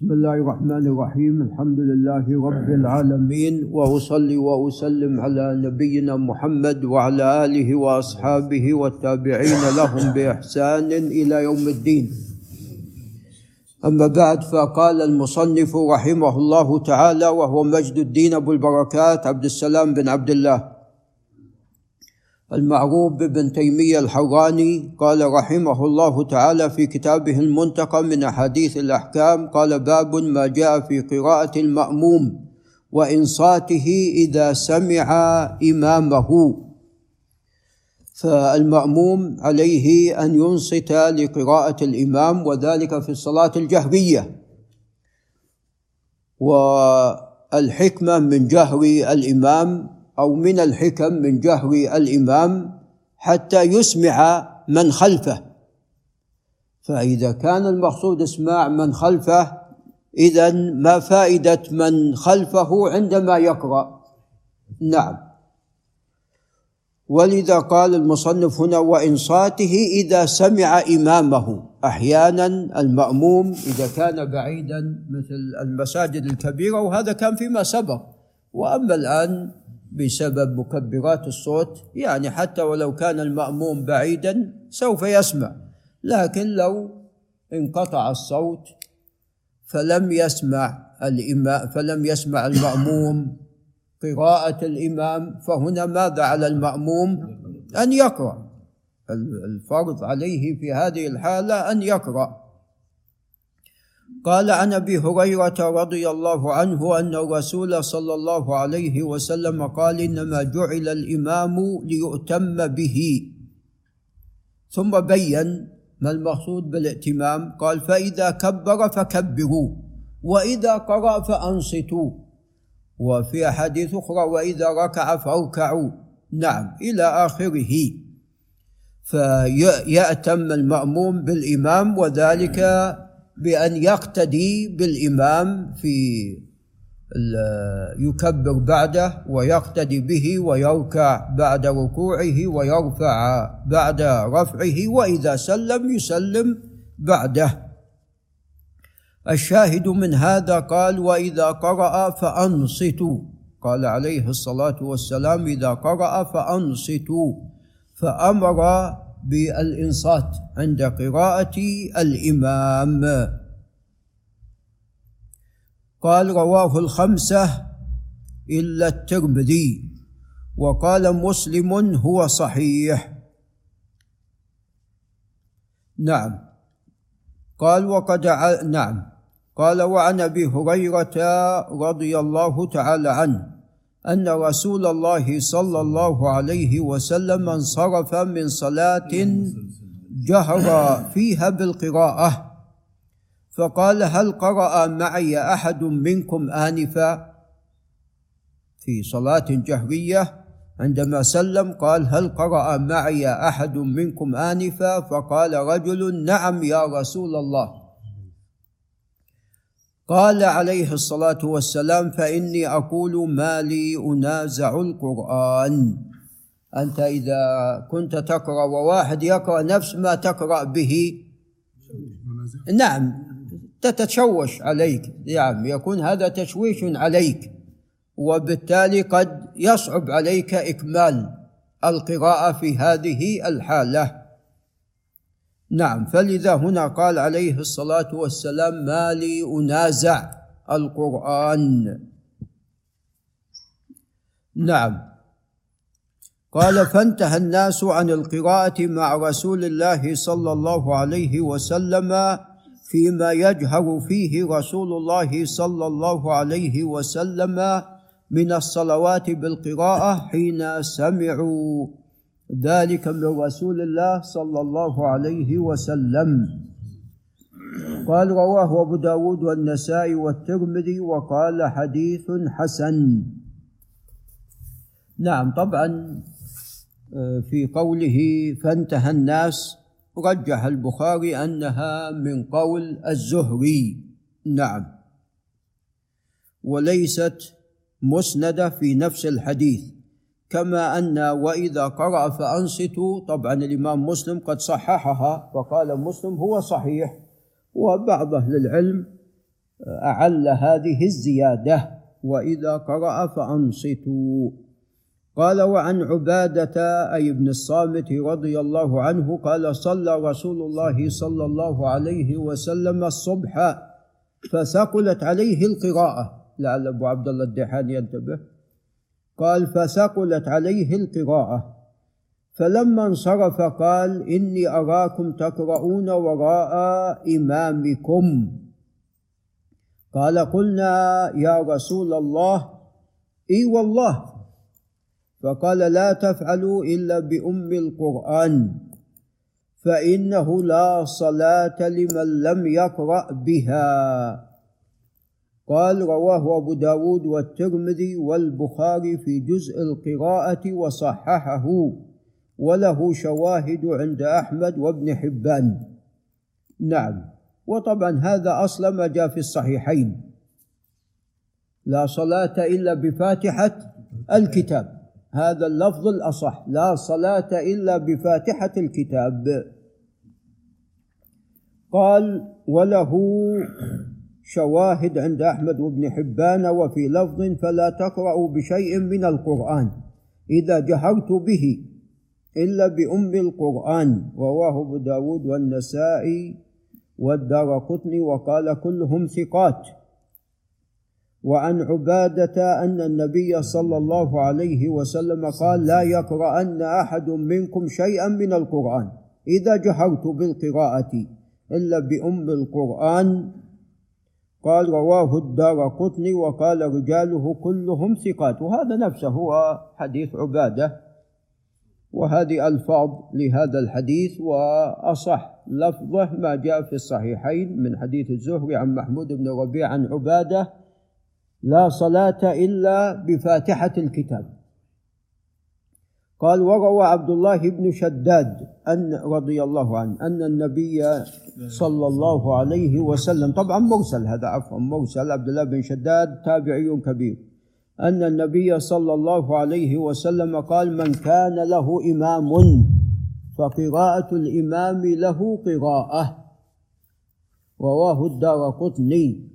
بسم الله الرحمن الرحيم. الحمد لله رب العالمين وأصلي وأسلم على نبينا محمد وعلى آله وأصحابه والتابعين لهم بإحسان إلى يوم الدين. أما بعد فقال المصنف رحمه الله تعالى وهو مجد الدين أبو البركات عبد السلام بن عبد الله. المعروف بابن تيمية الحراني قال رحمه الله تعالى في كتابه المنتقى من أحاديث الأحكام قال باب ما جاء في قراءة المأموم وإنصاته إذا سمع إمامه. فالمأموم عليه أن ينصت لقراءة الإمام وذلك في الصلاة الجهرية. والحكمة من جهر الإمام أو من الحكم من جهر الإمام حتى يسمع من خلفه. فإذا كان المقصود إسماع من خلفه اذا ما فائدة من خلفه عندما يقرأ؟ نعم. ولذا قال المصنف هنا وإنصاته إذا سمع إمامه. أحيانا المأموم إذا كان بعيدا مثل المساجد الكبيرة وهذا كان فيما سبق. وأما الآن بسبب مكبرات الصوت يعني حتى ولو كان المأموم بعيدا سوف يسمع. لكن لو انقطع الصوت فلم يسمع الإمام فلم يسمع المأموم قراءة الإمام فهنا ماذا على المأموم؟ أن يقرأ. الفرض عليه في هذه الحالة أن يقرأ. قال عن أبي هريرة رضي الله عنه أن الرسول صلى الله عليه وسلم قال إنما جعل الإمام ليؤتم به. ثم بين ما المقصود بالائتمام قال فإذا كبر فكبروا وإذا قرأ فأنصتوا. وفي احاديث أخرى وإذا ركع فاركعوا نعم إلى آخره. فيأتم المأموم بالإمام وذلك بأن يقتدي بالإمام في يكبر بعده ويقتدي به ويركع بعد ركوعه ويرفع بعد رفعه وإذا سلم يسلم بعده. الشاهد من هذا قال وإذا قرأ فأنصتوا. قال عليه الصلاة والسلام إذا قرأ فأنصتوا. فأمر بالإنصات عند قراءة الإمام. قال رواه الخمسة إلا الترمذي وقال مسلم هو صحيح. نعم. قال وقد ع... نعم. قال وعن أبي هريرة رضي الله تعالى عنه أن رسول الله صلى الله عليه وسلم انصرف من صلاة جهر فيها بالقراءة. فقال هل قرأ معي أحد منكم آنفا في صلاة جهرية؟ عندما سلم قال هل قرأ معي أحد منكم آنفا؟ فقال رجل نعم يا رسول الله. قال عليه الصلاة والسلام فإني أقول ما لي أنازع القرآن. أنت إذا كنت تقرأ وواحد يقرأ نفس ما تقرأ به. نعم تتشوش عليك. نعم يكون هذا تشويش عليك. وبالتالي قد يصعب عليك إكمال القراءة في هذه الحالة. نعم فلذا هنا قال عليه الصلاة والسلام ما لي أنازع القرآن. نعم. قال فانتهى الناس عن القراءة مع رسول الله صلى الله عليه وسلم فيما يجهر فيه رسول الله صلى الله عليه وسلم من الصلوات بالقراءة حين سمعوا. ذلك من رسول الله صلى الله عليه وسلم. قال رواه أبو داود والنسائي والترمذي وقال حديث حسن. نعم طبعا آه، في قوله فانتهى الناس رجح البخاري أنها من قول الزهري. نعم. وليست مسندة في نفس الحديث. كما أن وإذا قرأ فأنصتوا. طبعا الإمام مسلم قد صححها وقال مسلم هو صحيح وبعض أهل العلم أعل هذه الزيادة وإذا قرأ فأنصتوا. قال وعن عبادة أي ابن الصامت رضي الله عنه قال صلى رسول الله صلى الله عليه وسلم الصبح فثقلت عليه القراءة. لعل أبو عبد الله الدحان ينتبه. قال فثقلت عليه القراءة فلما انصرف قال إني أراكم تقرؤون وراء إمامكم. قال قلنا يا رسول الله إي والله. فقال لا تفعلوا إلا بأم القرآن فإنه لا صلاة لمن لم يقرأ بها. قال رواه أبو داود والترمذي والبخاري في جزء القراءة وصححه وله شواهد عند أحمد وابن حبان. نعم. وطبعا هذا أصلا ما جاء في الصحيحين. لا صلاة إلا بفاتحة الكتاب. هذا اللفظ الأصح. لا صلاة إلا بفاتحة الكتاب. قال وله شواهد عند أحمد وابن حبان وفي لفظ فلا تقرأوا بشيء من القرآن إذا جهرت به إلا بأم القرآن رواه أبو داود والنسائي والدار قطني وقال كلهم ثقات. وعن عبادة أن النبي صلى الله عليه وسلم قال لا يقرأن أحد منكم شيئا من القرآن إذا جهرت بالقراءة إلا بأم القرآن قال رواه الدار قطني وقال رجاله كلهم ثقات. وهذا نفسه هو حديث عبادة. وهذه ألفاظ لهذا الحديث وأصح لفظه ما جاء في الصحيحين من حديث الزهري عن محمود بن ربيع عن عبادة لا صلاة إلا بفاتحة الكتاب. قال وروى عبد الله بن شداد أن رضي الله عنه أن النبي صلى الله عليه وسلم طبعا مرسل هذا عفوا مرسل عبد الله بن شداد تابعي كبير أن النبي صلى الله عليه وسلم قال من كان له إمام فقراءة الإمام له قراءة. رواه الدار قطني.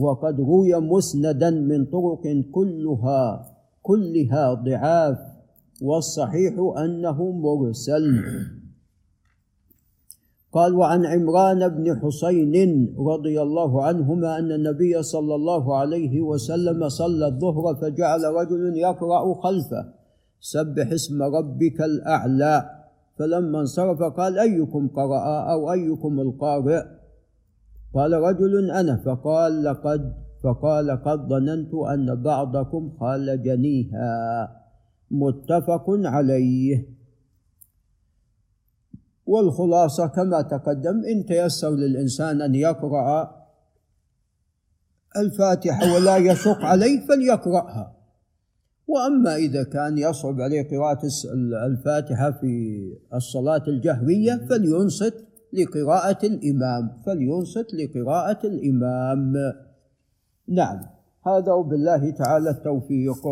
وقد روي مسندا من طرق كلها كلها ضعاف. والصحيح أنه مرسل. قال وعن عمران بن حسين رضي الله عنهما أن النبي صلى الله عليه وسلم صلى الظهر فجعل رجل يقرأ خلفه سبح اسم ربك الأعلى فلما انصرف قال أيكم قرأ أو أيكم القارئ؟ قال رجل أنا فقال لقد فقال قد ظننت أن بعضكم خالجنيها متفق عليه. والخلاصة كما تقدم إن تيسر للإنسان أن يقرأ الفاتحة ولا يشق عليه فليقرأها. وأما إذا كان يصعب عليه قراءة الفاتحة في الصلاة الجهريه فلينصت لقراءة الإمام فلينصت لقراءة الإمام. نعم. هذا وبالله تعالى التوفيق.